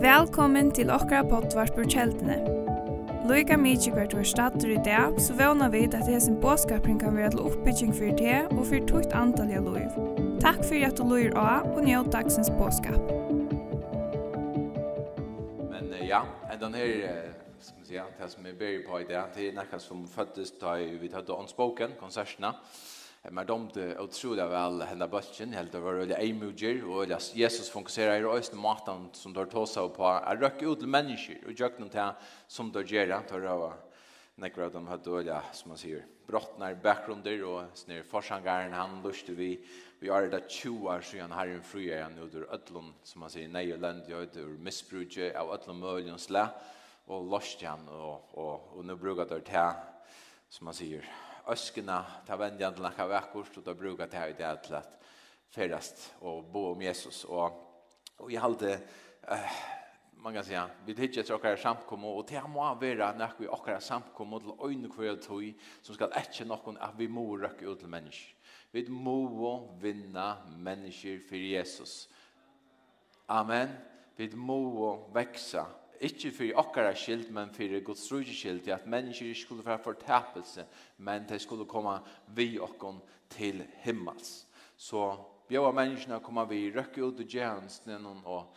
Velkommen til okra potvart på kjeldene. Loika mykje hvert var stater i dag, så vana vi at det hesen båskapring kan være til oppbygging for det og for tukt antall av loiv. Takk for at du loir av og njød dagsens båskap. Men uh, ja, en den her, uh, skal som si, det som er beri på i dag, det er nekka som føddes da vi tatt åndsboken, konsertene, konsertene, Men de det otroligt väl hända bultjen, helt det var öliga emuger, och öliga Jesus fokuserar i östen matan som då tar sig på att röka ut till människor och jag dem ta som då ger det, tar över nekvar de dem hade öliga, som man säger, brottnar bakgrunder och snär forsangaren han lustig vi vi är det 20 år sedan här i fria jag nu ur ödlon som man säger nej land jag det missbruke av ödlon möjligen slä och lustig han och, och, och nu brukar det här som man säger öskena ta vennene till noe vekkert, så då brukar det her i det till att färdast och bo om Jesus. och og jeg halte, uh, man kan säga, vi hittar till åkara samkommo, och det må vara när vi åkara samkommo til øyne kveld tog, som ska ikke någon att vi må röka ut till människor Vi må vinna människor för Jesus. Amen. Vi må växa ikke for okkara skilt, men for Guds rujtje skilt, at mennesker ikke skulle være fortapelse, men de skulle komme vi okkon til himmels. Så bjøver menneskene komme vi røkke ut og gjerne og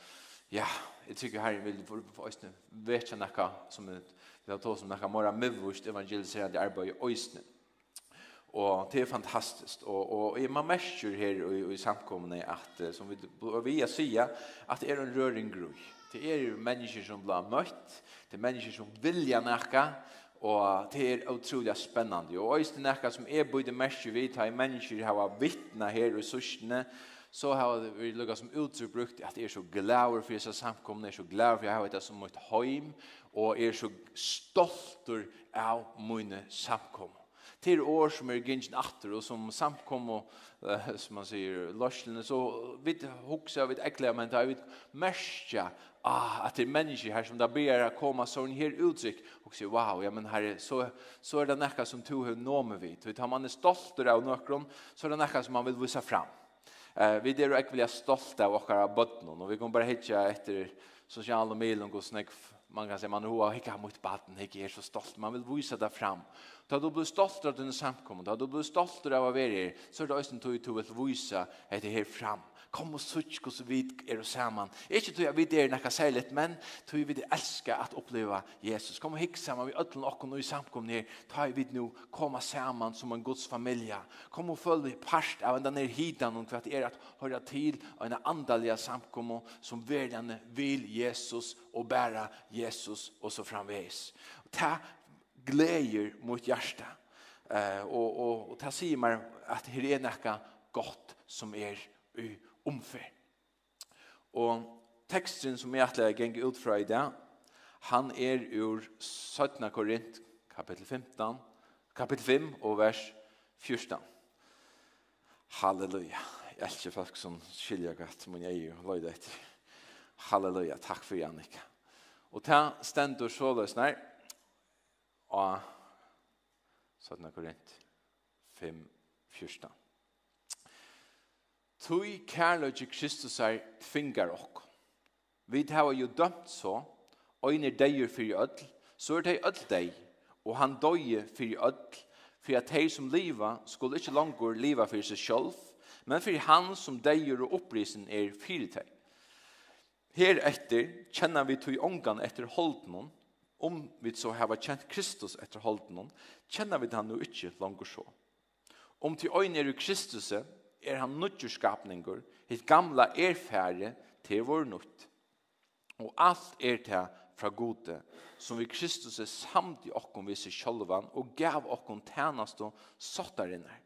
ja, jeg tykker her vil for oss vet jeg som et Det er som noe mer mivvust evangeliserende arbeid i øyne. Og det er fantastisk. Og, og, og man merker her i, i samkommende at, som vi, vi sier, at det er en røring grunn Det er jo mennesker som blir møtt, det er mennesker som vilja nekka, og det er utrolig spennende. Og også nekka som er bøyde mest vi, tar i mennesker har vittna her i sursene, så har vi lukket som uttrykk brukt at jeg er så glad for disse samkomne, jeg er så glad for jeg har det som mitt heim, og jeg er så stolt av mine samkomne till år som är gynns natter och som samkom och uh, som man säger lörslen så vid huxa vid äckliga men där vid märka ah att det är människor här som där ber att komma sån här uttryck och säger wow ja men här är så så är det näka som tog hur nome vi utan man är stolt över någon så är det näka som man vill visa fram. Eh vi det är verkligen stolta av våra botten och vi kommer bara hitta efter sociala medier och snack man kan säga man har hicka mot baden hicka är så stolt. Man vill visa det fram. Då du blir stolt av den samkommen då du blir stolt av vad vi är så då är det du vill visa det här fram kom og sutt hos vi er sammen. Ikke tror jeg vi er nekka særlig, men tror vi elsker at oppleva Jesus. Kom og hikk sammen, vi ødelen okkur nå i samkomne her, ta vi nå koma sammen som en Guds familie. Kom og følg parst av den her hidan, og kvart er at høyra til en andalige samkomne som verden vil Jesus og bæra Jesus og så framveis. Ta gleder mot hjärta. Eh uh, och och ta sier mer att det är näka gott som är er i omfer. Og teksten som jeg atler geng ut fra i dag, han er ur 17. Korint, kapittel 15, kapittel 5 og vers 14. Halleluja. Jeg elsker folk som skiljer godt, men jeg er jo løy etter. Halleluja. Takk for Jannika. Og ta stendur så løsner og 17. Korint 5, 14. Tui kærløgje Kristus er tvingar okk. Vi hava jo dømt så, øyner deir fyrir öll, så er det öll dei, og han døye fyrir öll, fyrir at dei som liva skulle ikkje langur liva fyrir seg sjálf, men fyrir han som deir og opprisen er fyrir dei. Her etter kjenner vi tui ongan etter holdnån, om vi så hava kjent Kristus etter holdnån, kjenner vi han nu ikkje langur så. Om til øyne er Kristus, er han nødgjur skapningur, hitt gamla er færre til vår nødt. Og alt er til fra gode, som vi Kristus er samt i okkom vi seg sjolvan, og gav okkom tænast og sottarinnar.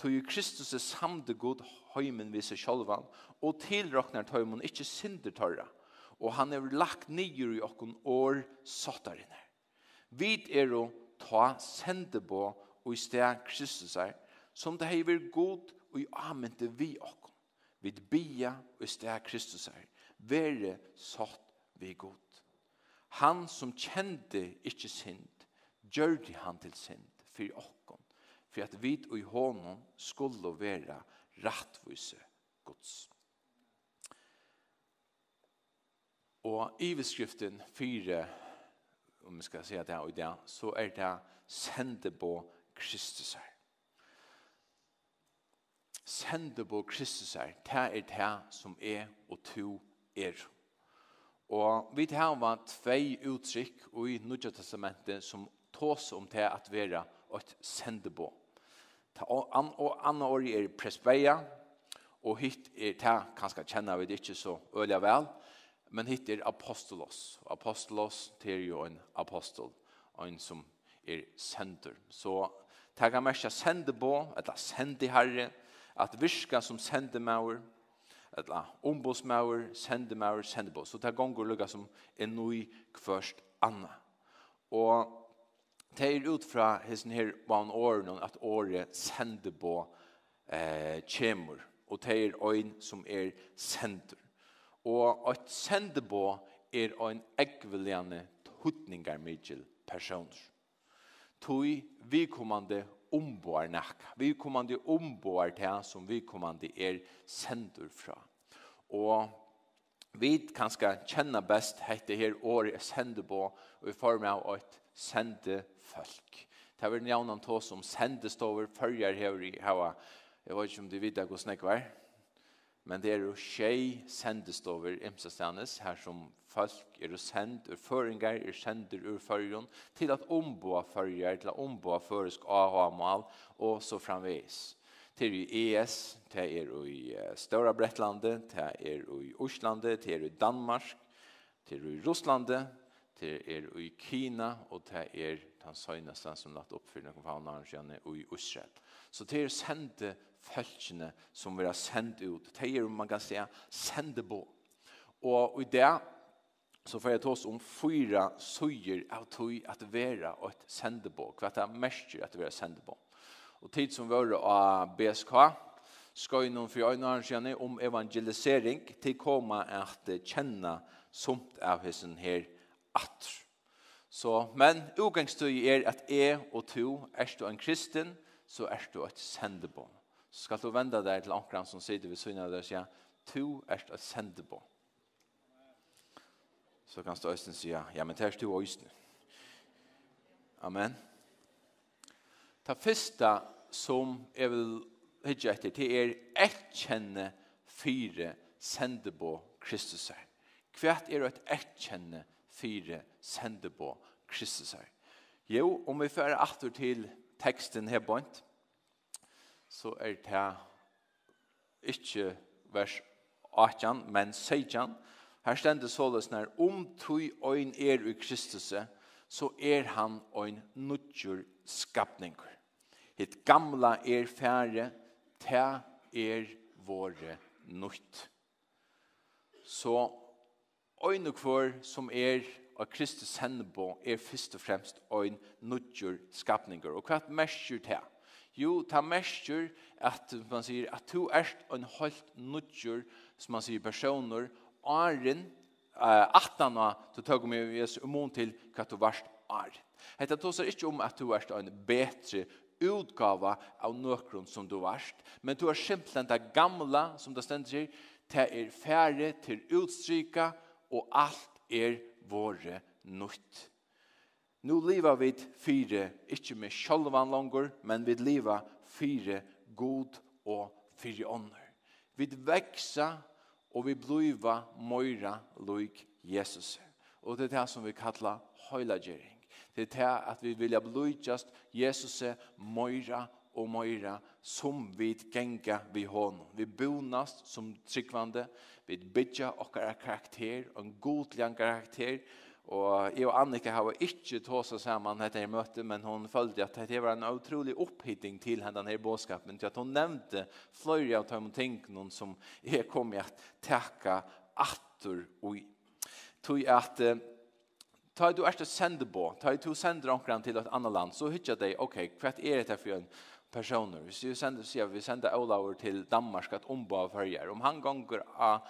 Tog jo Kristus er samt i god høymen vi seg sjolvan, og tilraknar tøymon ikkje synder tørra, og han er lagt nyer i okkom år sottarinnar. Vid er å ta sende og i sted Kristus er, som det hever god og i amente vi okkom. Vi bia og i steg Kristus her. Vere satt vi god. Han som kjente ikkje synd, gjørde han til synd for okkom, for at vi og i hånden skulle være rattvise gods. Og i beskriften fire, om vi skal si det her og det, så er det sende på Kristus her sender på Kristus her, det er det som er og to er. Og vi tar var tvei uttrykk i Nudja Testamentet som tås om det at være et sender på. Og andre år er presbeia, og hit er det, kanskje kjenner vi det ikke så øyelig vel, men hit er apostolos. Apostolos, det er jo en apostol, en som er sender. Så det kan merke sende på, eller sende herre, at virka som sender sendemauer, eller ombodsmauer, sendemauer, sendebås. Så det gonger lukka som en nøy kvørst anna. Og det er ut fra hessen her van åren at året sendebå eh, kjemur. Og det er øyn som er sender. Og at sendebå er ein ekveljande hutningar mykjel personer. Tui vikommande omboar nakka. Vi kommande omboar til som vi kommande er sendur fra. Og vi kan skal kjenne best hette her året sendur på og i form av et sende folk. Det er vel njavnan tås som sendestover, følger her i hava. Jeg vet ikke om du vet hvordan jeg var men det er jo tjej sendestover over her som folk er send ur føringar, er sender ur førjon, til at omboa førjar, til at omboa føresk AHA-mal, og så framvis. Til i ES, til er jo i Støra Brettlandet, til er jo i Oslandet, til er i Danmark, til er i Russlandet, til er jo i Kina, og til er den søgnesten som lagt opp for noen fagnaren, og i Israel. Så det er sende følgene som vi har sendt ut. Det er, man kan säga, sende på. Og i det så får jeg ta oss om fyra søyer av tog at være og et sende på. Hva det mest at være sende på. Og tid som var av BSK, skal noen for øynene kjenne om evangelisering til komme at kjenne somt av hessen her atter. Så, men utgangstøy er at jeg og to er en kristen, så er du et sendebånd. Så skal du vende deg til ankeren som sitter ved synet av deg og sier, du er et sendebånd. Så kan du også si, ja, men det er du også. Amen. Det første som jeg vil hitte etter, det er et kjenne fire sendebå Kristus her. Hvert er et et kjenne fire sendebå Kristus her. Jo, om vi fører atter til teksten her bort, så er det ikke vers 18, men 16. Her stender såles når om tog øyn er i Kristus, så er han øyn nødgjør skapning. Hitt gamla er færre, ta er våre nødt. Så øyn og kvar som er av Kristus sendebo er først og fremst en nødgjør skapninger. Og hva merker det? Jo, ta merker at man sier at du er en helt nudger, som man sier personer, åren, uh, atana, du tog med Jesu umon til hva du varst år. Hetta tosar ikkje om at du er ein betre utgava av nøkron som du varst, men du er simpelthen det gamla, som det stendt seg, det er færre til utstryka, og alt er våre nytt. Nu lever vi fire, ikke med sjølvan langer, men vi lever fire god og fire ånder. Vi veksa og vi bliva møyra loik Jesus. Og det er det som vi kallar høylagjering. Det er det at vi vilja just Jesus møyra og møyra som vi genga vi hånd. Vi bonast som tryggvande, vi bytja okkara karakter, en godlian karakter, og jeg og Annika har ikke tås oss sammen dette her møtet, men hon følte at det var en utrolig opphitting til henne denne båtskapen, til at hon nevnte flere av dem ting noen som jeg kom i at takke atter ui. Tog at ta du erste sende på, ta du sender omkring til et annet land, så hytter deg, ok, hva er det for en personer. Hvis vi sender, sier vi sender Olaver til Danmark at ombå av färger. Om han ganger av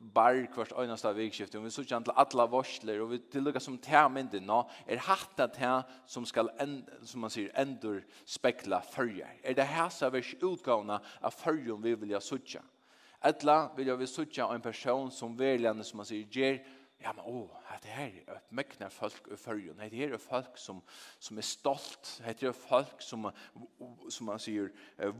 bar kvart øyneste vikskift, og vi sier han til alle varsler, og vi til lukka som termynden nå, er hatta tær som skal, end, som man sier, endur spekla färger. Er det her som er utgavna av färger vi vilja sutja? Etla vilja vi sutja en person som velgjande, som man sier, ger ja, men åh, oh, det her er mekna folk i følgen. Det her er folk som, som er stolt. Det er folk som, som man sier,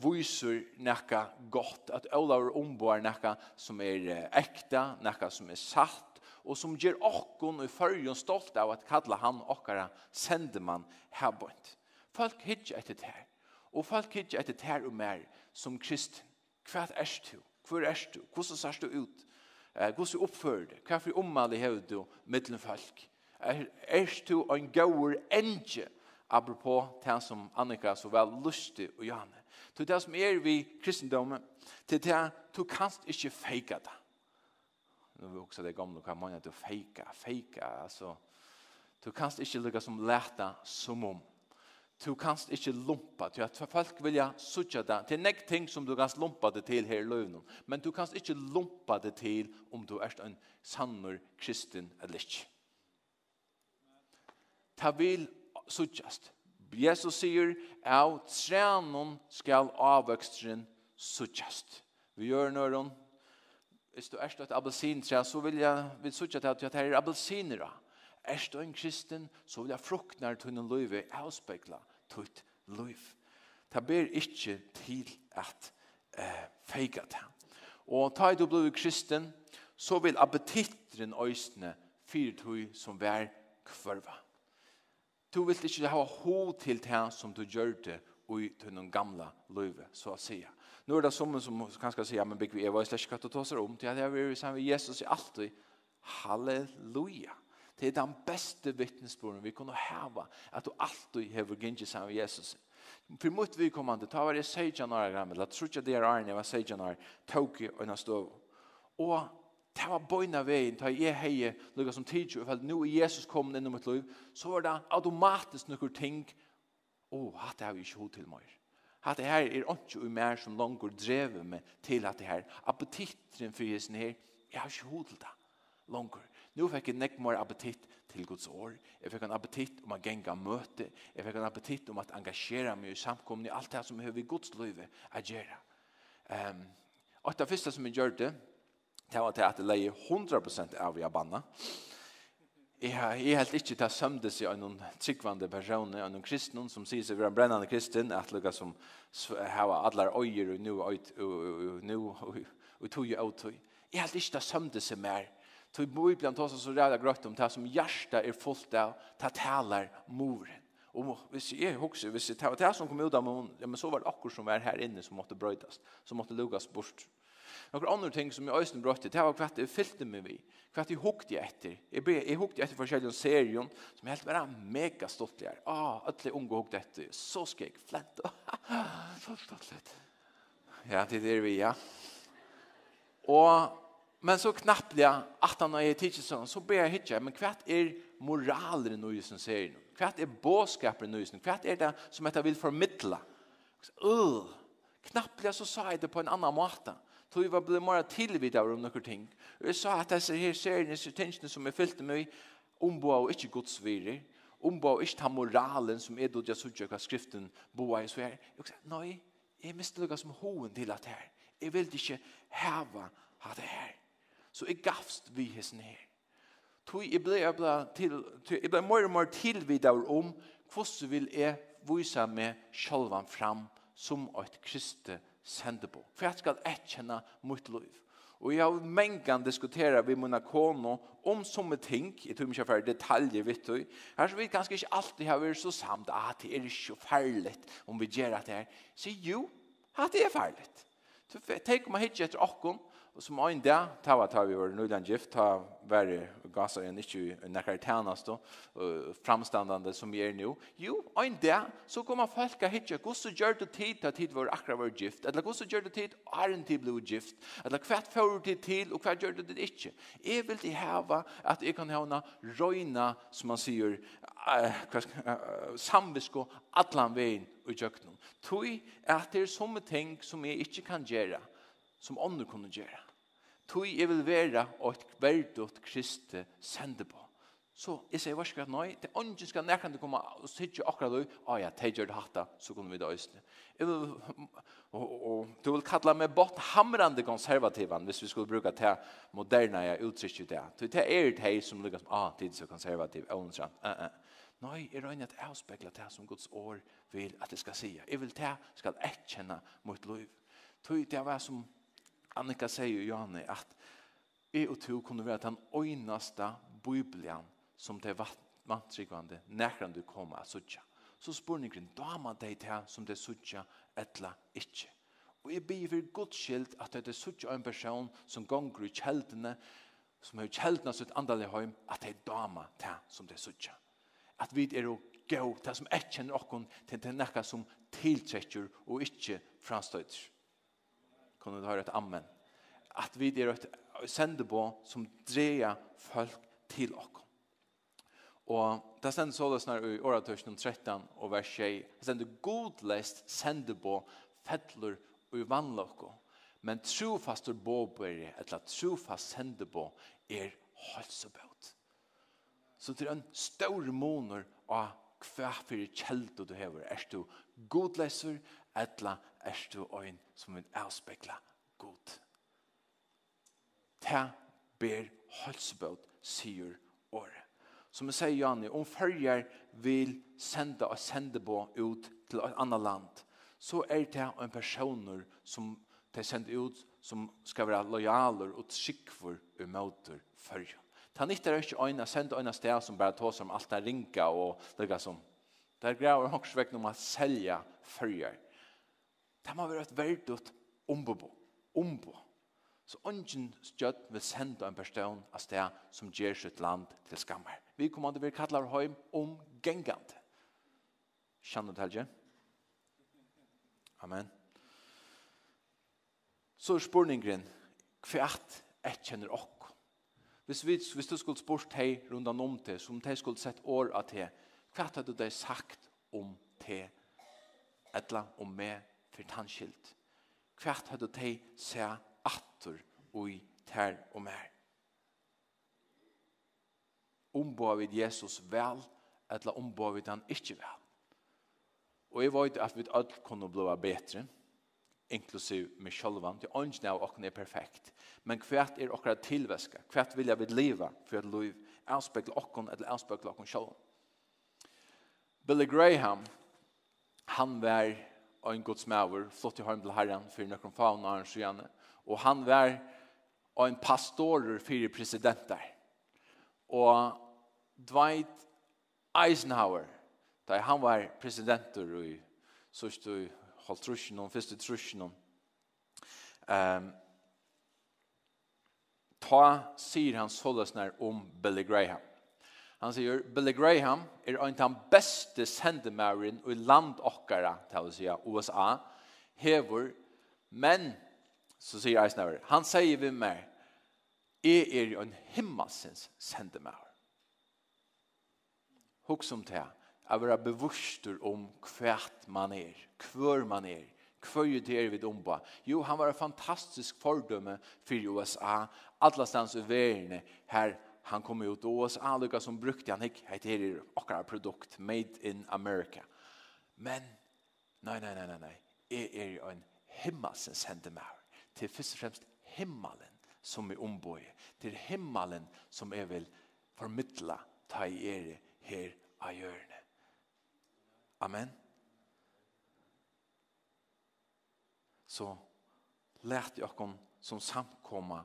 viser nekka godt. At alle er omboar nekka som er ekte, nekka som er satt, og som gjør okkon i følgen stolt av at kalla han okkara man herbund. Folk hittar etter det her. Og folk hittar etter det her og mer som kristen. Hva er du? Hvor er du? Hvordan ser du ut? Eh, Guds oppfører det. Hva for omvalg har du mittelen folk? Er, er du en gauer enge? Apropos det som Annika så vel lustig og gjerne. Til det som er vi kristendommen, til det du kanst ikke feika det. Nu er også det gamle, hva man er til feika, feika, altså. Du kanst ikke lukka som leta som om du kanst ikke lumpa til at folk vilja sutja det til nek ting som du kanst lumpa det til her i løvnum men du kanst ikke lumpa det til om du er en sannur kristin eller ikke. Ta vil sutjast Jesus sier av trenon skal avvøkstren sutjast vi gjør nøron hvis du er et appelsintre så vil jeg vil sutja til at det er appelsinere Er du en kristen, så vil jeg fruktnar tunnen løyve avspekla tutt løyv. Det ber ikke til at eh, feika det. Og ta du blod kristen, så vil appetittren øysene fyrtøy som vær kvarva. Du vil ikke ha ho til det som du gjør det i noen gamla løyve, så å si. Nu er det som som kan skal säga men Big Eva är släckat och tar sig om till jeg vil sammen med Jesus är alltid halleluja. Det er den beste vittnesbörden vi kunne hava at du alltid hever gynnsi sammen med Jesus. For mot vi kommande, ta var det 16 år gammel, eller trutja det er Arne var 16 år, tog i øyna stov. Og det var bøyna veien, ta jeg heie, lukka som tidsju, for nu er Jesus kommet inn i mitt liv, så var det automatisk nokkur ting, å, oh, hatt det har vi ikke hod til meg. Hatt det her er ikke ui mer som langer drevet meg til at det her, appetitren for Jesus her, jeg har ikke hod til det langer. Nu fikk jeg nekk mer appetitt til Guds år. Jeg fikk en appetitt om å genga møte. Jeg fikk en appetitt om å engagera meg i samkomne, alt det som høver i Guds liv å gjøre. Um, og det første som jeg gjør det, det var til at jeg leier 100% av i banna. Jeg, jeg helt ikke til sømdes i noen tryggvande personer, noen kristne som sier seg være en brennende kristen, at lukka som har alle øyer og nå og nu og tog og tog. Jeg helt ikke til sømdes i mer Så i Bibelen tar så rädda grött om det som hjärsta är fullt av det talar moren. Och hvis jeg husker, hvis jeg tar det som kom ut av munnen, ja men så var det akkurat som var här inne som måste bröjtas, som måste lugas bort. Några andra ting som jag øyne brötte, det var hva jeg fyllte mig vi, hva jag hukte jag efter. Jag hukte efter forskjellige serien som helt var mega stolt her. Ah, alle unge hukte etter, så skal jeg flette. Så stolt. Ja, det är det vi, ja. Och Men så knappliga att han är tidigt sån så ber jag hitta men kvart är moralen nu ju som säger nu. Kvart är boskapen nu just. Kvart är det som att jag vill förmedla. Öh, knappliga så sa jag det på en annan måta. Tog jag blev mer tillvid av om några ting. Jag sa att dessa här ni så tänker som är fyllt med ombo och inte Guds vilja. Ombo och inte moralen som är då jag såg jag skriften boa i så här. Jag sa nej, jag måste lugga som hoen till att här. Jag vill inte häva att det här så jeg gavst vi hessen her. Tui, jeg ble, jeg ble, til, jeg ble mer og mer tilvidere om hvordan vil jeg vise meg sjølvan fram som et kriste sendebo. For jeg skal etkjenne mitt liv. Og jeg har mengan diskutera vi mina kono om som ting, jeg tror ikke for detaljer, vet du. Her så vi kanskje ikke alltid har vært så samt, at det er ikke farlig om vi gjør det er. Så jo, at det er farlig. Tenk om jeg hittir etter okkon, Og som ein der, ta var ta vi var nødland gift, ta var gasser en ikkje nekkar tænast og framstandande som vi er nu. Jo, ein der, så kommer folk og hitje, gos så gjør det tid til tid var akkurat var gift, eller gos så gjør det tid er en tid blod gift, eller hva får det til og hva gjør det ikkje. Jeg vil til heva at jeg kan hevna røyna, som man sier, samvisko, atlan veien i jøknum. Tui at det er somme ting som jeg ikkje kan gjøre, som andre kunne gjøre tog jeg vil være og et verdut kriste sende på. Så jeg sier hva skal jeg nøy? det er ikke skal nærkant til komme og sitte akkurat du, Å ja, det gjør det hatt da, så kunne vi da østene. Jeg vil, og, og, du vil kalla meg bort hamrande konservativan, hvis vi skulle bruka det moderna jeg uttrykker det. Det er det her som lukkar som, ah, det er så konservativ, og hun sier, uh, uh. Nei, jeg røyner at jeg avspekler det som Guds år vil at jeg skal si. Jeg vil det, skal jeg kjenne mot liv. Tøy, det var som Annika sier jo Johanne at jeg og to kunne være den øyneste bibelen som det vantrykvande nærkran du kommer av suttja. Så spør nykren, da man deg til som det suttja etla ikkje. Og jeg blir for godt skilt at det er suttja en person som gonger i kjeldene, som har kjeldene sitt andalig heim, at det er dama til som det suttja. At vi er å gå, til som ikke kjenner okken til det nekka som tiltrekker og ikkje frastøyter kan du høre et amen. At vi er et sendebå som dreier folk til oss. Og det stender så når i åretørsene 13 og vers 6. Det stender godlest sendebå fettler og vannlokko. Men trofastor båbøyre, eller trofast sendebå, er halsebåt. Så det er en stor måneder av hva for kjeldet du hever. Er du godleser, etla er du øyn som vil avspekla god. Ta ber halsbøt, sier året. Som jeg sier, Janne, om følger vil sende og sende på ut til et annet land, så er det en personer som de sender ut som skal være lojaler og tryggfor i møter følger. Ta nytter er ikke øyne, sende øyne sted som bare tar som alt er ringa og det som. Det er greier å hokse vekk når man følger. Det må være et verdt ombo. Ombo. Så ungen stjøtt vil sende en person av sted som gjør sitt land til skammer. Vi kommer til å kalle høym om gengant. Kjenner du helge? Amen. Så er spørningen, spurningren, hvert et kjenner okk. Hvis, vi, hvis du skulle spørst deg rundt om det, som de skulle sett år av det, hvert hadde du de sagt om det, eller om meg, for tannskilt. Kvart hadde de se atter og i tær og mer. Ombå vid Jesus vel, eller ombå vid han ikke vel. Og jeg vet at vi alle kunne bli bedre, inklusiv med sjølvan. til er av åkken er perfekt. Men hvert er åkker tilvæske? Hvert vil jeg vil leve for at liv avspekler åkken, eller avspekler åkken sjølvan? Billy Graham, han var en Guds maver, flott i hånd til herren, for nøkken faun og hans gjerne. Og han var en pastorer for presidenter. Og Dwight Eisenhower, da han var presidenter i sørste holdt trusjen om, første trusjen om, um, ta sier han såløsner om Billy Graham. Han sier, Billy Graham er en av de beste sendemæren i land okkara, til å si USA, hever, men, så sier Eisenhower, han sier vi mer, jeg er en himmelsens sendemær. Huk som det jeg vil være bevurster om hvert man er, hver man er, kvøy det vi domba. Jo, han var en fantastisk fordømme for USA, alle stans i verden her han kom ut och oss alla som brukte han hick heter er akkurat produkt made in America. Men nej nej nej nej nej. Är er, är en himmelsens hände mer. Till först och främst himmelen som är omboj. Till himmelen som är väl förmittla ta i er här av hjörne. Amen. Så lät jag kom som samkomma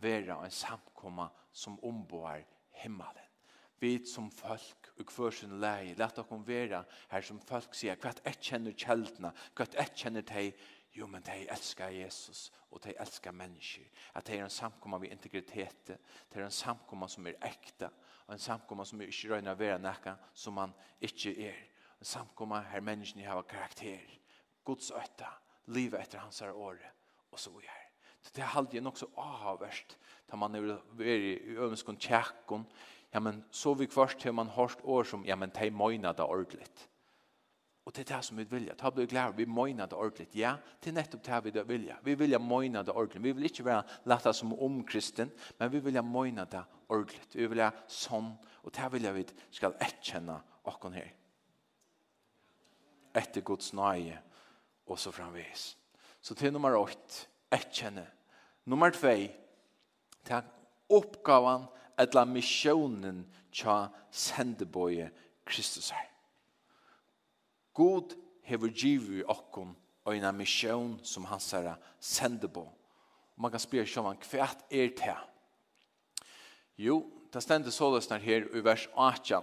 vera en samkomma som omboar himmelen. Vi som folk og hver sin lei, lett dere vera her som folk sier, hva et kjenner kjeldene, hva et kjenner deg, jo, men de elskar Jesus, og de elskar mennesker. At de er en samkomma ved integritet, de er en samkomma som er ekta, og en samkomma som er ikke røyna vera nekka, som man ikke er. En samkomma her menneskene har karakter, Guds øtta, livet etter hans året, og så er Så det er alltid nok så avverst, da man er i øvenskånd tjekkånd, ja, men så vi først til man hørst år som, ja, men de møyna det ordentligt. Og det er det som vi vilja. Ta blir glad, vi møyna det ordentligt. Ja, det er nettopp det vi det vilja. Vi vilja møyna det ordentligt. Vi vil ikke være lata som om kristen, men vi vilja møyna det ordentligt. Vi vilja sånn, og det vilja vi skal etkjenne okkon her. Etter Guds nøye, og så framvis. Så til nummer 8, etkjenne. Nummer 2. Ta oppgavan etla missionen tja sendeboje Kristus her. God hever givet okkon og en mission som han sier sendebo. Man kan spørre seg om han kvært er til. Jo, det stender så løsner her i vers 18.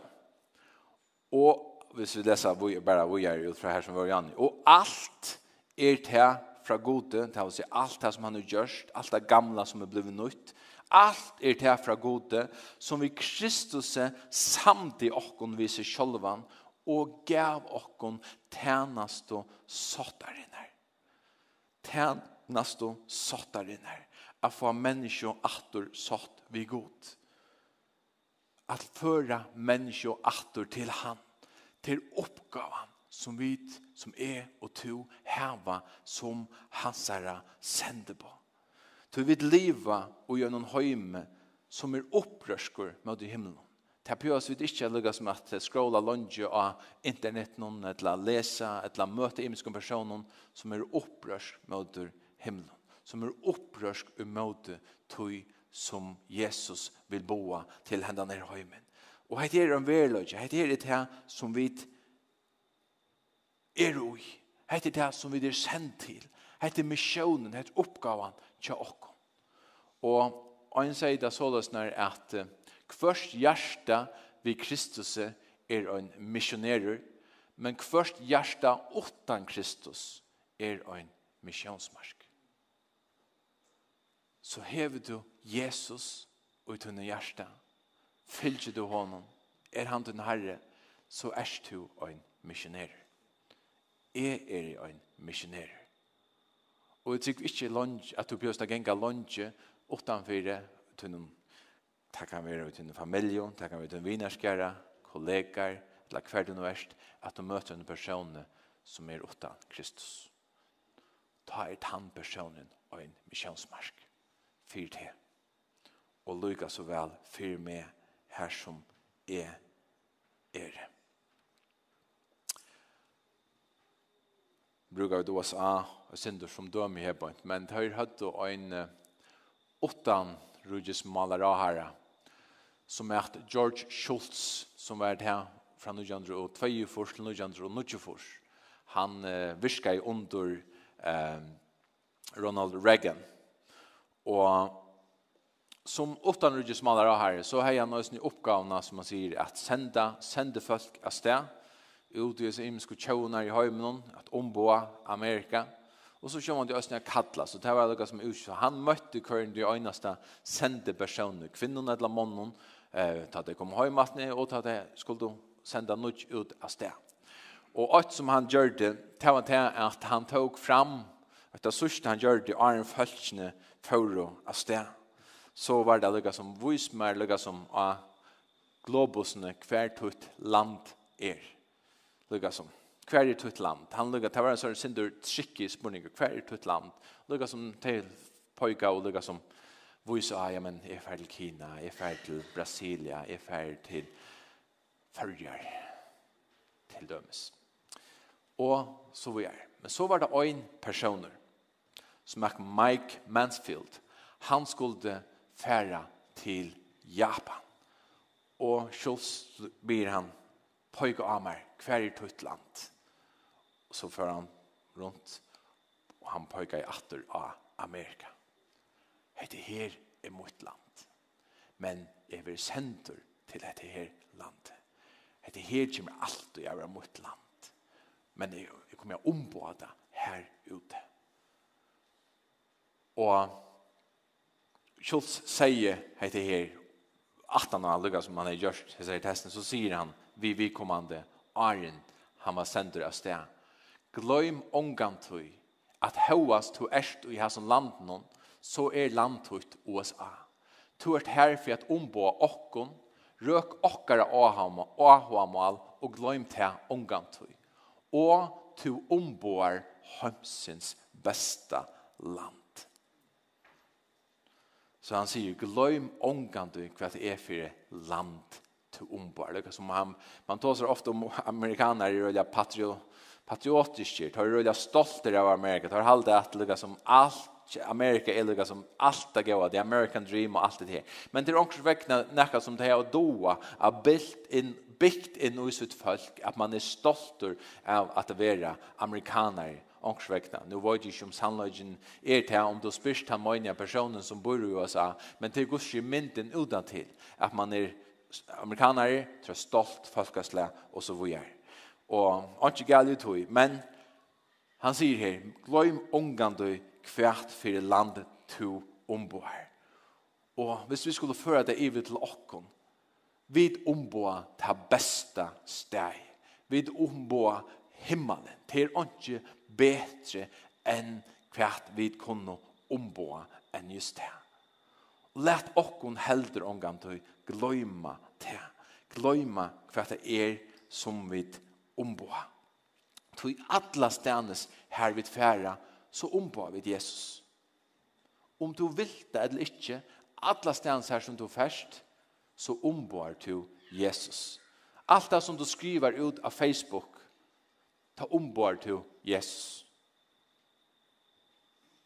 Og hvis vi leser vi, bare vi er ut fra her som var Janne. Og alt er til fra gode, det vil si alt det som han har gjort, alt det gamla som er blivit nytt, alt er det fra gode, som vi Kristus samt i okkon viser sjolvan, og gav okkon tænast og sottarinnar. Tænast og sottarinnar. At få menneskje attor sott vi god. At føra menneskje attor til han, til oppgavan som vi som er og to heva som hansara sender på. Til vi liva og gjør noen høyme som er opprørskur med i himmelen. Det er oss vi ikke lukkast som at skrolla lunge av internett noen, eller lesa, eller møte imiske personer som er opprørsk mot i himmelen. Som er opprørsk mot i tog som Jesus vil boa til hendene i høymen. Og hette er en verløgje, hette er det her som vi er ui. Hette det som vi er sendt til. Hette missionen, hette oppgaven til okkom. Og han sier det så løsner at kvørst hjärsta vi Kristus er en missionerer, men kvørst hjärsta åttan Kristus er en missionsmark. Så hever du Jesus og under hjärsta, fylger du honom, er han din herre, så er du en missionerer. Jeg er en missionær. Og jeg tykker ikke lunge, at du bjørst å genga lunge utenfor til Det kan være til en familie, det kan være til en vinerskjære, kollegaer, eller hver du nå erst, at du møter en person som er uten Kristus. Ta er han personen og en misjonsmark. Fyr til. Og lykke så vel fyr med her som er er. brukar vi då sa og synder som døm i hebønt, men det har hatt en åttan rujus malara herre, som er at George Schultz, som var her fra 1902 til 1924, han eh, virka i under eh, Ronald Reagan. Og som åttan rujus malara herre, så har han nøysen i oppgavna, som man sier, at senda, sende folk av sted, ut i disse imenske tjåner i høymen, at omboa Amerika. Og så kommer han til Østene Katla, så det var noe som utskjøp. Han møtte køren de øyneste sendte personer, kvinnerne eller månene, eh, til at de kom høymattene, og til at de skulle sende noe ut av sted. Og alt som han gjør det, det var det at han tog fram, at det sørste han gjør det, er en følgende for av sted. Så var det noe som vis mer, noe som av globusene hvert ut land er lukka som hver er tutt land. Han lukka, det var en sånn sindur tricky spurning, hver er tutt land. Lukka som til poika og lukka som vise, ah, ja, men jeg fer til Kina, jeg fer til Brasilia, jeg fer til Førjar, til dømes. Og så vi er. Men så var det en personer som er Mike Mansfield. Han skulle færa til Japan. Og Schultz blir han pojke av meg, hver er tøyt land. Og så fører han rundt, og han pojka i atter av Amerika. Hette her er mot land. Men jeg vil sende til dette her landet. Hette her kommer alt og gjøre mot land. Men jeg, jeg kommer ombåda her ute. Og Schultz sier hette her, at han har lukka som han har gjort, så sier han, vi vikommande Arjen, han var sender av sted. Gløym omgantøy at høyast to erst i hans land noen, så er landtøyt USA. To ert her for at ombå okkon, røk okkara ahamal og gløym til omgantøy. Og to ombår hømsins besta land. Så han sier, gløym omgantøy hva det er for land ombar. Det som han, man tar sig ofta om amerikaner i rörliga patrio, patriotiske, tar rörliga stolter av Amerika, tar halde at lika som allt Amerika är lika som allt det goda, the American dream och allt det här. Men det är också väckna näka som det här att doa att byggt in, byggt in i sitt folk att man är stoltur av att vara amerikaner ångsväckna. Nu var det ikke om sannløgjen er til om du spyrst han møgne personen som bor i USA, men til gudskje mynden utan til at man er amerikanare, tror stolt folkasle och så vidare. Och inte gäller det men han säger här, glöm ungan du kvärt for landet to omboer. Og hvis vi skulle føre det ivet til okken, vi omboer ta bästa steg. Vi omboer himmelen. til är inte enn än kvärt vid kunna omboa än just det. Let okkon heldur til gløyma te. Gløyma hva det er som vi omboa. Tøy alla stenes her vi færa, så omboa vi Jesus. Om du vil det eller ikke, alla stenes her som du fæst, så omboar du Jesus. Alt det som du skriver ut av Facebook, ta omboar du Jesus.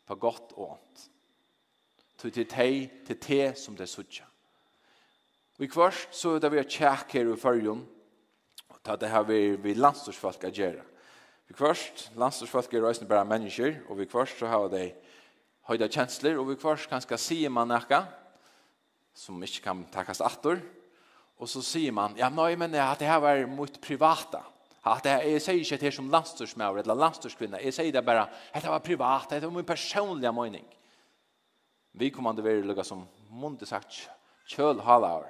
På gott og ont til til te, til te som det suttja. Vi kvart så er det vi er tjekk her i fyrjun, og ta det her vi, vi landstorsfolk a gjerra. Vi kvørst, landstorsfolk er røysne bare mennesker, og vi kvørst så har de høyda kjensler, og vi kvørst kan skal si man nekka, som ikke kan takkast attor, og så sier man, ja, nei, men at det her var mot privata. At det her, jeg sier ikke det her som landstorsmauer, eller landstorskvinna, jeg sier det bare, det var privat, det var min personlige mening. Vi kommer att vara lika som mundet sagt kjøl halvår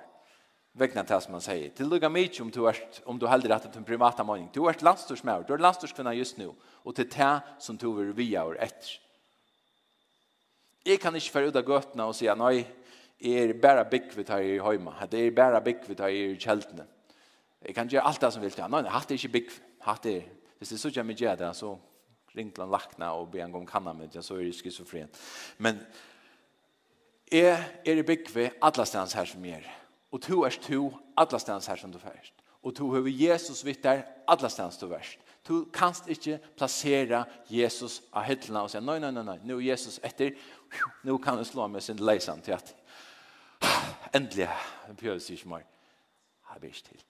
vegna til som man sier til lukka mykje om du, er om du hellre rätt till privata mening. Du er landstorsmär, du er landstorskvinna just nu. og til det som du vill via og etter jeg kan ikke föra ut av götterna och nei jeg er bara byggvit her i høyma. Det er bara byggvit her i kjeltene. Jeg kan gjøre alt det som vil til. Nei, hatt er ikke byggvit. Hatt er, hvis det er så kommer gjør det, så ringte han lakna og be en gang kanna med det, så er det schizofren. Men Jeg er i byggve allastans her som er. Og to er to allastans her som du først. Og to høver Jesus vitt der allastans du først. Du kanst ikke plassera Jesus av hyllene og si, nei, nei, nei, nei, nå er Jesus etter, nå kan du slå med sin leisan til at endelig bjør sig ikke mer. har vi ikke til.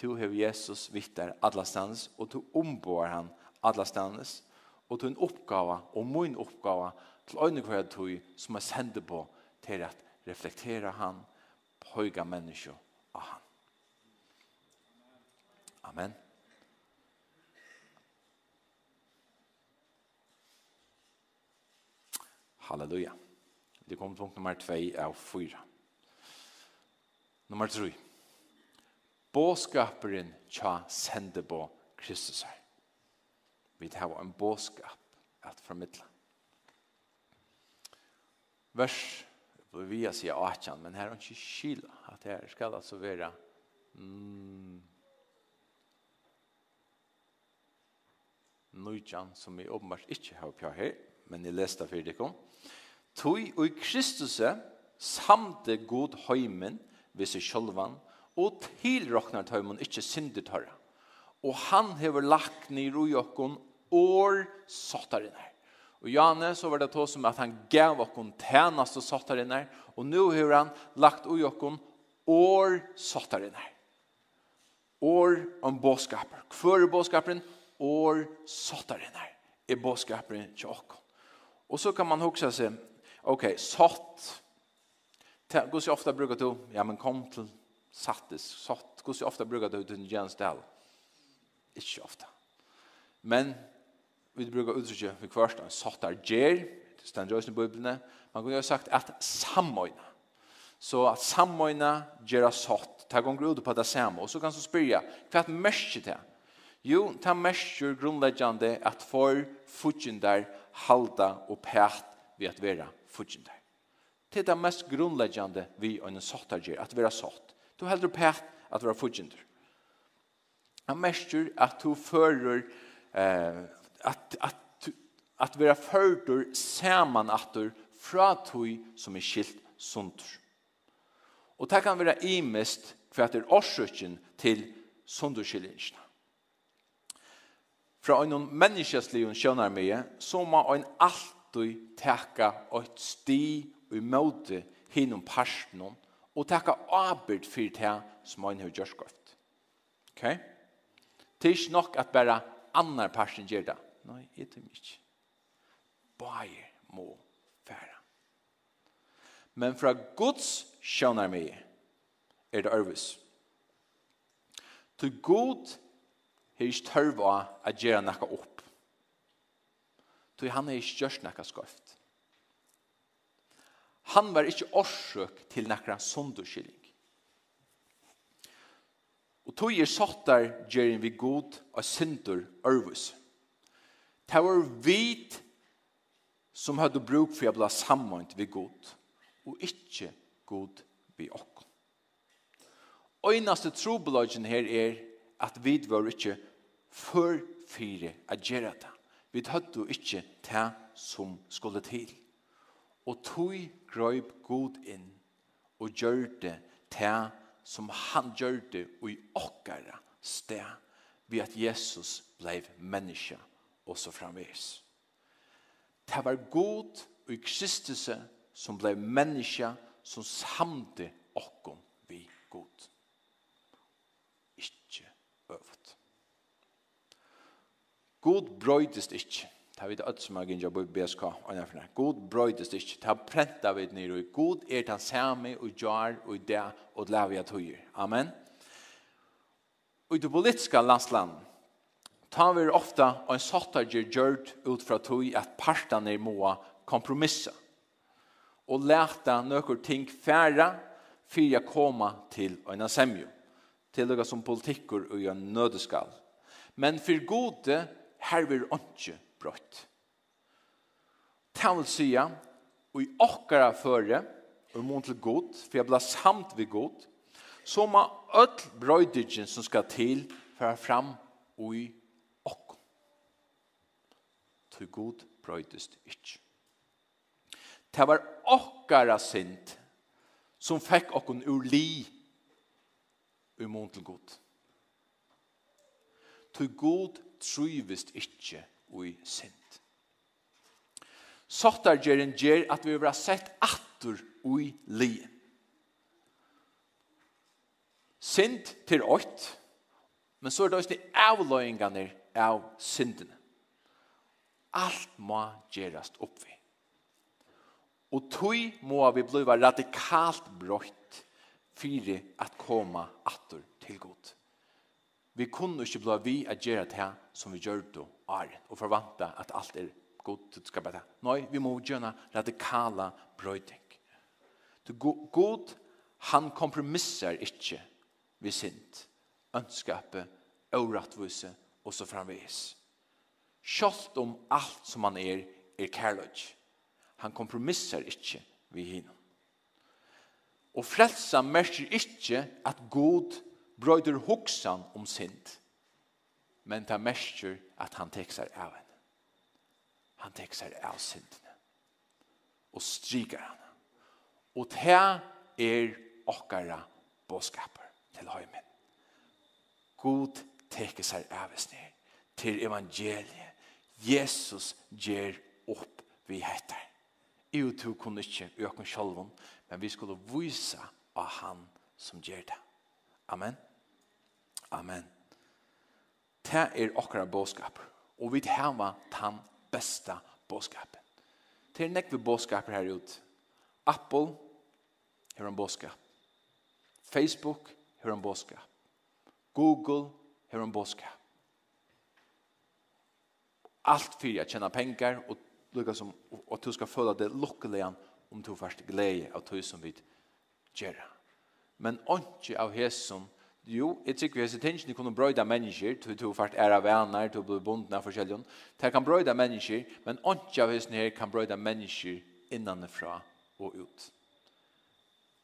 Du høver Jesus vitt der allastans, og du ombår han allastans, og to en oppgave, og min oppgave, til øyne hver tog som er sende på til at reflektera han på høyga menneske av han. Amen. Halleluja. Det kommer punkt nummer 2 av 4. Nummer 3. Båskaperen tja sende på Kristus her. Vi tar en båskap at formidla vers på vi att säga atchan men här er inte skil att här ska alltså vara mm Nujan som vi uppenbart inte har på här men i lästa för det kom Tui og i Kristus samte god heimen ved seg sjølvan, og tilroknar heimen ikkje syndet høyre. Og han hever lagt nir ui okkon år sottarinn her. Og Janne så var det tå som att han gav okkon tænast og satt her inne. Och nu har han lagt ui okkon år satt her inne. År om båskaper. Hvor er båskaperen? År satt her inne. Er båskaperen til okkon. Och så kan man huxa seg, Okej, satt. Hvor så ofta brukar du, ja men kom til sattes, satt. Hvor så ofta brukar du til en gjenstel? Ikke Inte ofta. Men vi brukar uttrycka för kvart en sattar ger, det ständer i Bibeln. Man kunde ha sagt att sammoina. Så att sammoina gera satt. ta gång grod på det samma. Och så kan så spyrja, vad märker det? Jo, ta märker grundläggande att för fudgindar halda och pärt vi att vara fudgindar. Det är det mest grundläggande vi en sattar ger, att vara satt. Du hellre pärt att vara fudgindar. Han märker at du fører eh, att att att vara fördur samman attor fra tui som är skilt sundur. Och det kan vara imest för att det är årsöken till sundurskillingen. Fra en människaslig och skönar med så må en alltid täcka ett sti och möte hinnom parsten och täcka avbörd för det som en har gjort. Okej? Okay? Det är inte nog att bara annar parsten gör det. Nei, jeg tøm ikke. Bare må fære. Men fra Guds skjønner meg er det ærvis. Til god har ikke tørva å gjøre noe opp. Til han har ikke gjort noe skøft. Han var ikke årsøk til noe sunderskilling. Og tog er satt der gjør vi god og synder ærvis. Ærvis. Det var vit som hadde bruk for å bli sammen ved god, og ikke god ved oss. eneste trobelagen her er at vi var ikke for fire å gjøre det. Vi hadde ikke det som skulle til. Og tog grøyb god inn og gjør det det som han gjør det i åkere sted ved at Jesus ble menneske og så framvis. Det var god og i kristelse som ble menneske som samte okkom vi god. Ikke øvd. God brøydest ikke. Det har vi det som har gynnet på BSK. God brøydest ikke. Det har prentet vi ned. nere. God er den samme og gjør og det og det vi har tøyer. Amen. Og i det politiske landslandet ta vi ofta en sattager gjørt ut fra tog at partene må kompromissa og leta nøkker ting færre for jeg koma til en semjo til dere som politikker og en nødeskall men for gode herver ikke brøtt ta vil si og i okkara føre og mån til god for jeg blir samt ved god så må öll brøydigen som skal til for fram og i tog god brøytest ikke. Det var okkara sint som fekk okkon ur li i mån til god. Tog god trivist ikke ui sint. Sottar gjer en gjer at vi har sett atur ui li. Sint til ått, men så er det også de avløyingene av syndene. Alt må gjerast oppvi. Og tøy må vi bliva radikalt brøyt fyrir at koma atur til god. Vi kunne ikke bliva vi at gera det som vi gjør det er, og forvanta at alt er god til skapa det. Nei, vi må gjøre radikala brøyting. God, han kompromisser ikke vi sint, ønskapet, og og så framvis. Kjolt om alt som han er, er kærløg. Han kompromisser ikke vi hinn. Og frelsa merker ikke at god brøyder hoksan om sint, men ta merker at han tekser av henne. Han tekser av sintene. Og stryker henne. Og ta er okkara båskaper til høymen. God teker seg av henne til evangeliet Jesus ger opp vi heter. Jo, og to kunne ikke øke sjølven, men vi skulle vise av han som gjør det. Amen. Amen. Det er akkurat bådskap, og vi har den beste bådskapen. Det er nekve bådskaper her ut. Apple har en bådskap. Facebook har en bådskap. Google har en bådskap. Allt för att tjäna pengar och lukka som att du ska följa det luckeliga om du först glädje av du som vid gera. Men onke av hesson Jo, jeg tykker vi har sett ikke kunne brøyde mennesker, til du faktisk er av venner, til du blir bundna av forskjellige. Det kan brøyde mennesker, men ikke av hesene her kan brøyde mennesker innanifra og ut.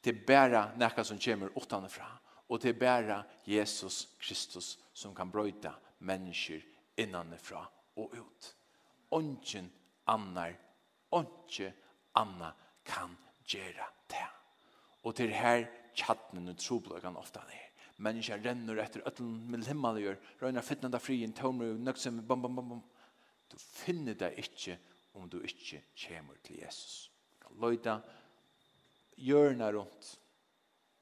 Det er bare nekka som kommer utanifra, og det er bare Jesus Kristus som kan brøyda mennesker innanifra og ut. Ongen annar, ongen anna kan gjera det. Og til her tjattnen og trobløkene ofta er. Mennesker renner etter øtlen med himmeliggjør, røyner fittnanda frien, tømmer og nøksem, bom, bom, bom, bom. Du finner det ikke om du ikke kommer til Jesus. Løyda, hjørna rundt.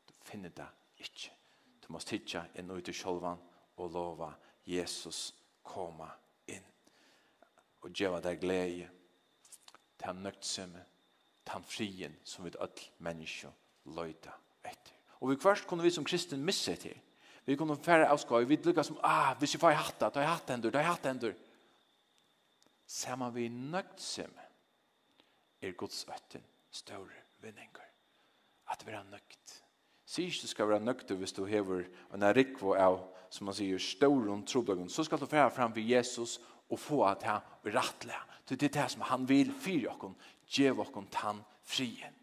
Du finner det ikke. Du må tidsja inn ut i sjolvan og lova Jesus koma og gjeva deg glede til han nøgtsomme, til han frien som vi alle menneske løyta etter. Og vi kvart kunne vi som kristen misse til. Vi kunne færre avskåi, vi lukka som, ah, hvis vi får i det, da har jeg hatt endur, da har jeg hatt endur. Samma vi nøgtsomme er Guds øtten større vinninger. At vi er nøgt. Sier ikke du skal være nøgt hvis du hever en rikvo av, som man sier, større om troblagen, så skal du færre fram for Jesus og få at han rettelig. Det er det som han vil fyre oss, gjeve oss tann frien.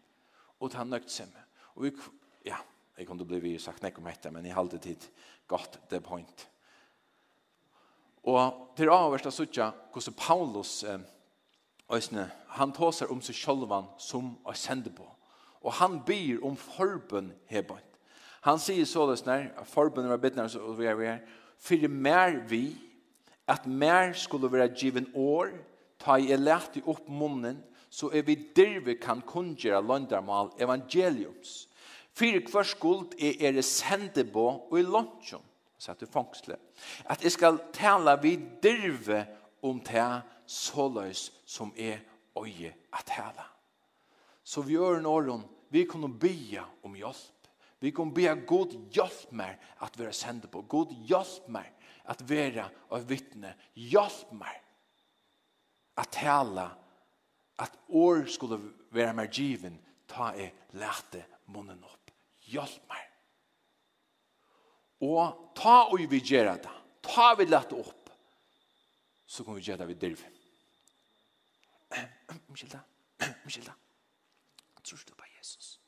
Og tann med. Og vi, ja, jeg kunne bli sagt nek om dette, men jeg halte tid godt det point. Og til avverst av suttja, hvordan Paulus, eh, øsne, han tåser om seg sjølvan som å sende på. Og han byr om forbund hebant. Han sier således snær, forbundet var bittner, så vi er vi er, fyrir mer vi, at mer skulle være given år, ta i elært i opp munnen, så er vi derve kan kunngjøre landarmal evangeliums. Fyre hver skuld er er sende på og i lunchen, satt i fangsle, at jeg skal tale vi derve om det såløys som er øye at tale. Så vi gjør en åren, vi kunne be om hjelp. Vi kunne be god hjelp mer at vi er sendt på. God hjelp mer at vera og vittne. Hjelp meg at tala at år skulle være mer given ta jeg lærte munnen opp. Hjelp meg. Og ta og vi gjør det. Ta vi lærte opp. Så kan vi gjøre det vi driver. Mikkjelda, Mikkjelda, tror du på Jesus?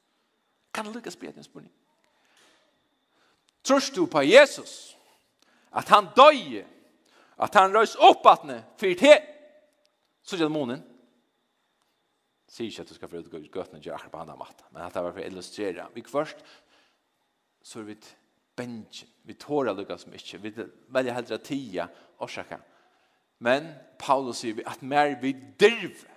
Kan du lykkes bedre en spørning? Tror du på Jesus? At han døg, at han røys opp at han fyrt he, så gjør månen. Sier ikke at du skal få ut utgøttene til akkurat på andre matta, men at det var for å illustrere. Vi først, så er vi benjen, vi tårer lukka som ikke, vi velger heldre tida, årsaka. Men Paulus sier vi at mer vi dirve,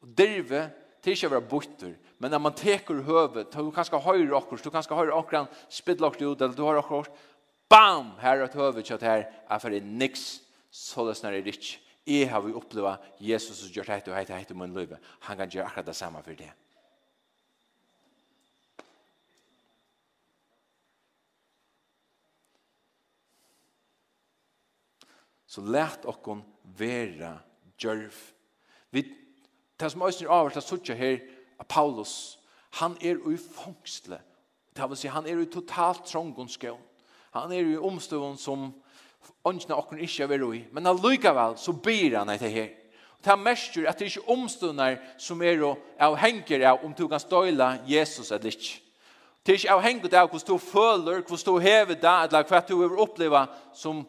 og dirve, til ikke å være butter, men når man teker høvet, du kan skal høyre akkurat, du kan skal høyre akkurat, spidler akkurat ut, eller du har akkurat, bam, her er et kjøtt her, er for det niks, så det snar er rikk. Jeg har vi opplevd Jesus som gjør heit og heit og heit løyve. Han kan gjøre akkurat det samme for det. Så lært okkon vera djørv. Vi, det som Øystein avhørt har suttet her, Paulus, han er ui fangsle. Det vil si, han er ui totalt trångonskjøn. Han er jo i omstående som åndsene okken ikke er i, men allikevel så byr han etter her. Og det mestjer at det er ikke omstående som er avhengig av om du kan støyla Jesus eller ikke. Det er ikke avhengig av hvordan du føler, hvordan du hever deg, eller hva du vil oppleve som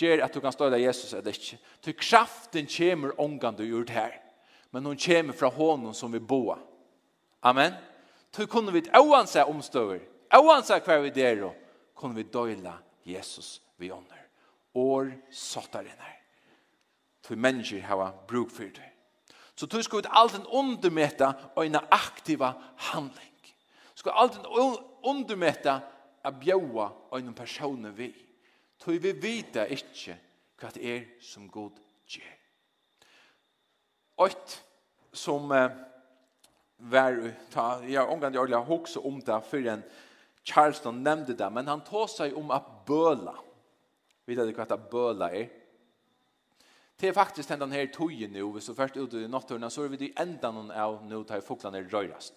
gjør at du kan støyla Jesus eller ikke. Til kraften kommer omgang du gjør det her, men hun kommer fra hånden som vi boer. Amen. Så kunne vi ikke oansett omstøver, oansett hva vi der og kunne vi døyla Jesus vi ånder. År sottar inn her. For mennesker hava bruk for det. Så du skal ut alt en undermeta og en aktiva handling. Du skal alt en undermeta a bjaua og en person vi. Tøy vi vita ikke hva det er som god gjør. Oit som eh, var ta, ja, omgang jeg ordentlig hokse om det for en Charleston nämnde det, men han tog sig om att böla. Vet du vad att böla är? Det är faktiskt den här tojen nu, så först ut i nattorna så är vi det enda någon av nu tar fåglarna rörast.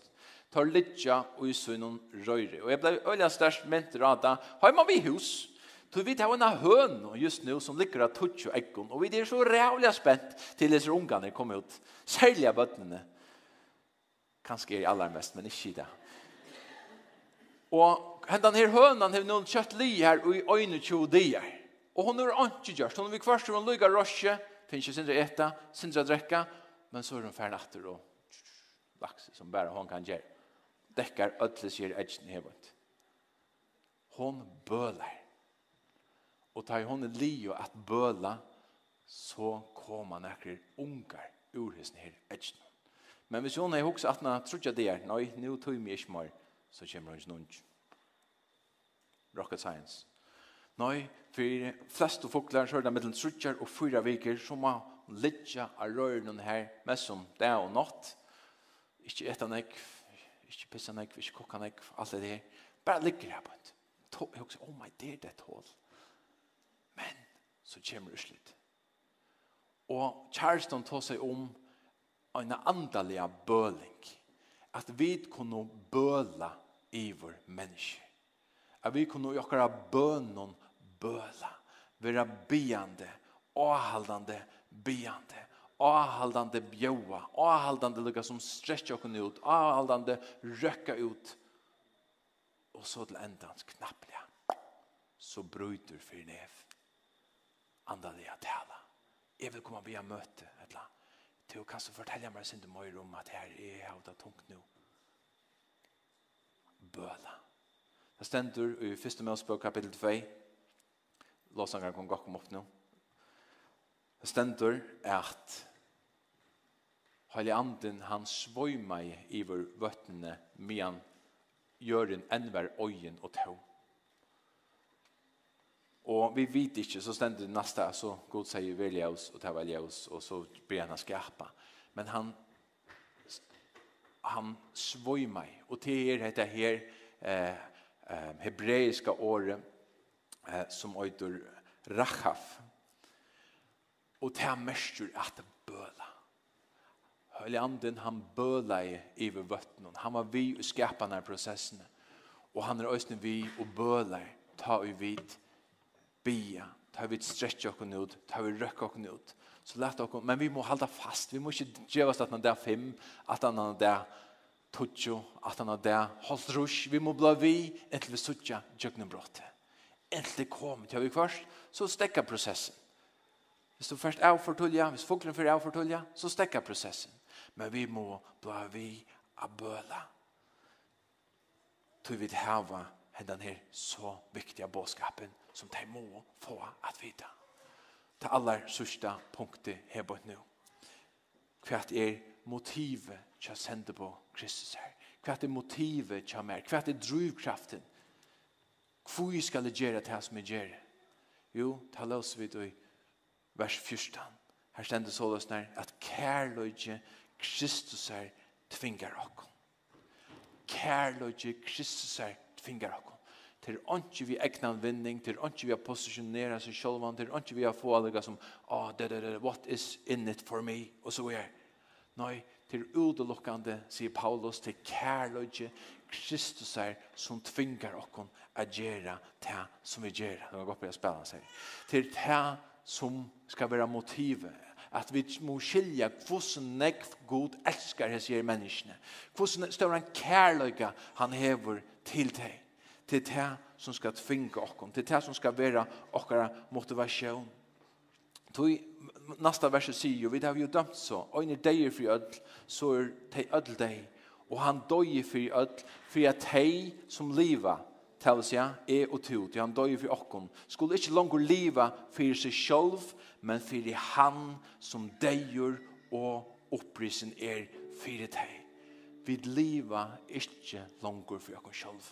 Tar litja och i sunnen röjre. Och jag blev öliga störst mentor att har man vi hus, Så vi tar en høn just nu som ligger av tutsch og äggon. og vi er så rævlig spent til disse ungene kommer ut. Sälja bötterna. Kanskje er det aller mest, men inte det. Og hendan her hønan har noen kjøtt li her i øyne tjo dier. Og hon er ikke gjort. Hun vil kvarst hun lykker røsje, finnes ikke sindre etta, sindre drekka, men så er hun ferdig natter og laks som bare hon kan gjøre. Dekker ødles gjør edgen hevet. Hon bøler. Og tar hun li og at bøla, så kommer nekker unger ur hesten her edgen. Men hvis hun er hoks at hun har det er, nei, nå tog vi ikke mer så kommer han ikke Rocket science. Nei, for flest og fokler så er det mellom trutjar og fyra viker som må litja av røyren her mest som det og natt. Ikke etta nek, ikke pissa nek, ikke kokka nek, alt det her. Bare ligger her på en. Jeg husker, oh my, det er det tål. Men så kommer det slutt. Og Charleston tar seg om en andaliga bøling at vi kunne bøla iver menneske. At vi kunne gjøre bønnen bøla, Være biande, avhaldande, biande, avhaldande bjøa, avhaldande lukka som stretcher oss ut, avhaldande røkka ut, og så til endans knapplega, så bryter fyrir nev, andaliga tala. Jeg vil komme via møte, et eller annet Du kan så fortelle meg sin du møyre om at her er jeg det tungt nå. Bøla. Det stender i 1. Mønsbøk kapittel 2. Låsanger kan gå komme opp nå. Det stender at Heilig anden han svøy meg i vår vøttene medan gjør en enver øyen og tog. Og vi vet ikke, så stender det nästa, så god sier velja oss, og ta velja oss, og så blir han skapa. Men han, han svøy meg, og til er dette her eh, eh, hebreiska året, eh, som øyder Rachaf. Og til han mestur at bøla. Høyleanden, han bøla i iver vøttene. han var vi og skapa denne prosessene. og han er også vi og bøla, ta og vidt, bia, ta vi stretch okken ut, ta vi røkka okken ut. Så lett okken, men vi må halda fast, vi må ikke djevast at han der fem, at han er der tutsjo, at han er der holdt rush, vi må bla vi, entil vi sutja djøknen bråte. Entil det kom, til vi først, så stekka prosessen. Hvis du først er fortulja, hvis fuglen først er fortulja, så stekka prosessen. Men vi må bla vi a bøla. Tog vi hava den her så viktiga bådskapen som de må få att vita. Det alla sista punkten här på nu. Kvart er motivet jag sende på Kristus her. Hva er motivet jag mer. Hva er drivkraften. Hvor skal det gjøre det som vi gjør? Jo, ta løs vidt i vers 14. Her stender så løs nær at kærløyge Kristus er tvinger okkom. Kærløyge Kristus er alt fingar okkom. Ikke vi egnan vinning, til er ikke vi har posisjonera seg sjølvan, til er ikke vi har få allega som, ah, det, det, det, what is in it for me, og så er. Nei, til er udelukkande, sier Paulus, til kærløyge, Kristus er som tvingar okkom a gjera det som vi gjera. Det var godt på jeg spela seg. Til det som skal være motivet, at vi må skilja hvordan nekv god elskar hans her menneskene. Hvordan større han kærløyga han hever til deg. Til det som skal tvinga okkon. Til det som skal være okkara motivasjon. Tui, nasta verset sier jo, vi har jo dømt så, øyne deir fri ødl, så er tei ødl deg, og han døy fri ødl, for at tei som liva, til å si, er og to, til han døy fri okkon, skulle ikkje langer liva fri seg sjolv, men fri han som deir og opprisen er fri tei vi liva ikke langer for oss selv,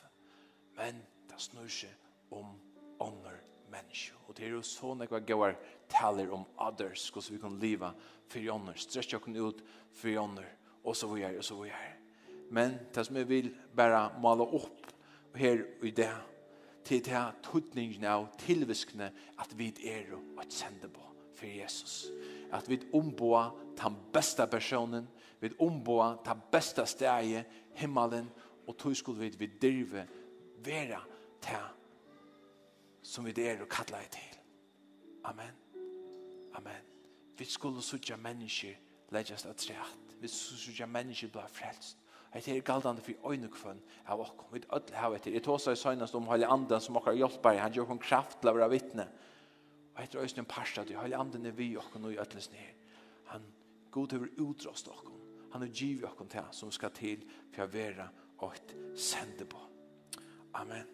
men det snur seg om ånder menneske. Og det er jo så nekva går taler om others, hvordan vi kan leve for ånder, stretch oss ut for ånder, og så vi er, og så vi er. Men det som jeg vil bare male opp her i det, til det her tøtningen av tilviskene at vi er og at sende på for Jesus. At vi omboer den beste personen, vi omboa ta besta stegi himmelen og tog skulle vi vi dirve vera ta som vi der og kalla i til Amen Amen vi skulle sutja mennesker leggjast av treat vi skulle sutja mennesker bli frelst Det er galdande for øynekvønn av okkom. Vi ødel hava etter. Jeg tåsa i søgnast om Høyli Anden som okkar hjelpar. Han gjør hon kraft til å være vittne. Og etter øyne en parstad. Høyli Anden er vi okkom og i ødeles ned. Han god over utrast okkom. Han er givet oss til som skal til for å være og sende på. Amen.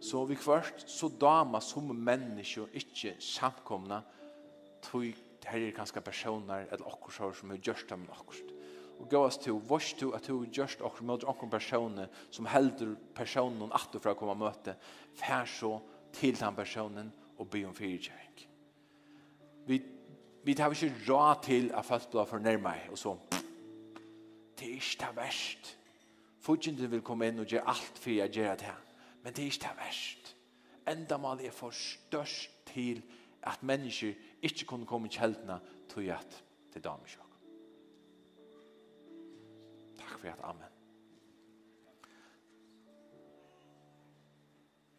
Så vi kvart, så dama som mennesker ikke samkomna, tog her er kanskje personer eller akkurat som er gjørst av okkur. Og gå oss til, vars til at du gjørst okkur med okkur personer som helder personen at du fra å komme og møte, fær så til den personen og be om fyrtjøring. Vi, vi tar ikke råd til at folk blir fornærmet og så, det er ikke det verst. Fodgjenden vil komme inn og gjøre alt for jeg gjør det. Men det er ikke det verst. Enda mal er for størst til at mennesker ikke kunne komme i kjeldene til at det er damer sjokk. Takk for at, amen.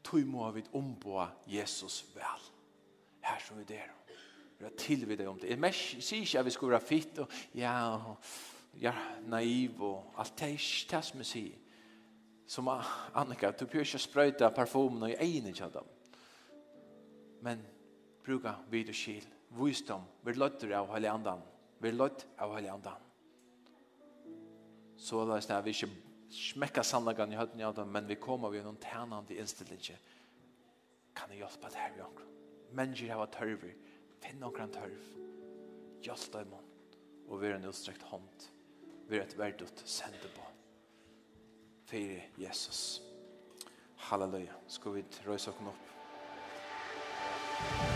Tøy må vi omboa Jesus vel. Her som vi der. Vi har tilvidet om det. Jeg sier ikke at vi skal være fitt og ja, og ja, naiv og alt det er ikke det som jeg sier. Som Annika, du bør ikke sprøyte parfumen og egnet ikke dem. Men bruka vid og skil, visdom, vi løtter av hele andan, vi løtter av hele andan. Så det er det, vi ikke smekka sannlagan i høyden av dem, men vi kommer vi noen tænande innstillinge. Kan jeg hjelpe det her vi omkring? Mennesker har tørver, finn omkring tørv, hjelp dem og vi er en utstrekt hånd vi er et verdut sende på. Fyre Jesus. Halleluja. Skal vi røyse oss opp? Halleluja.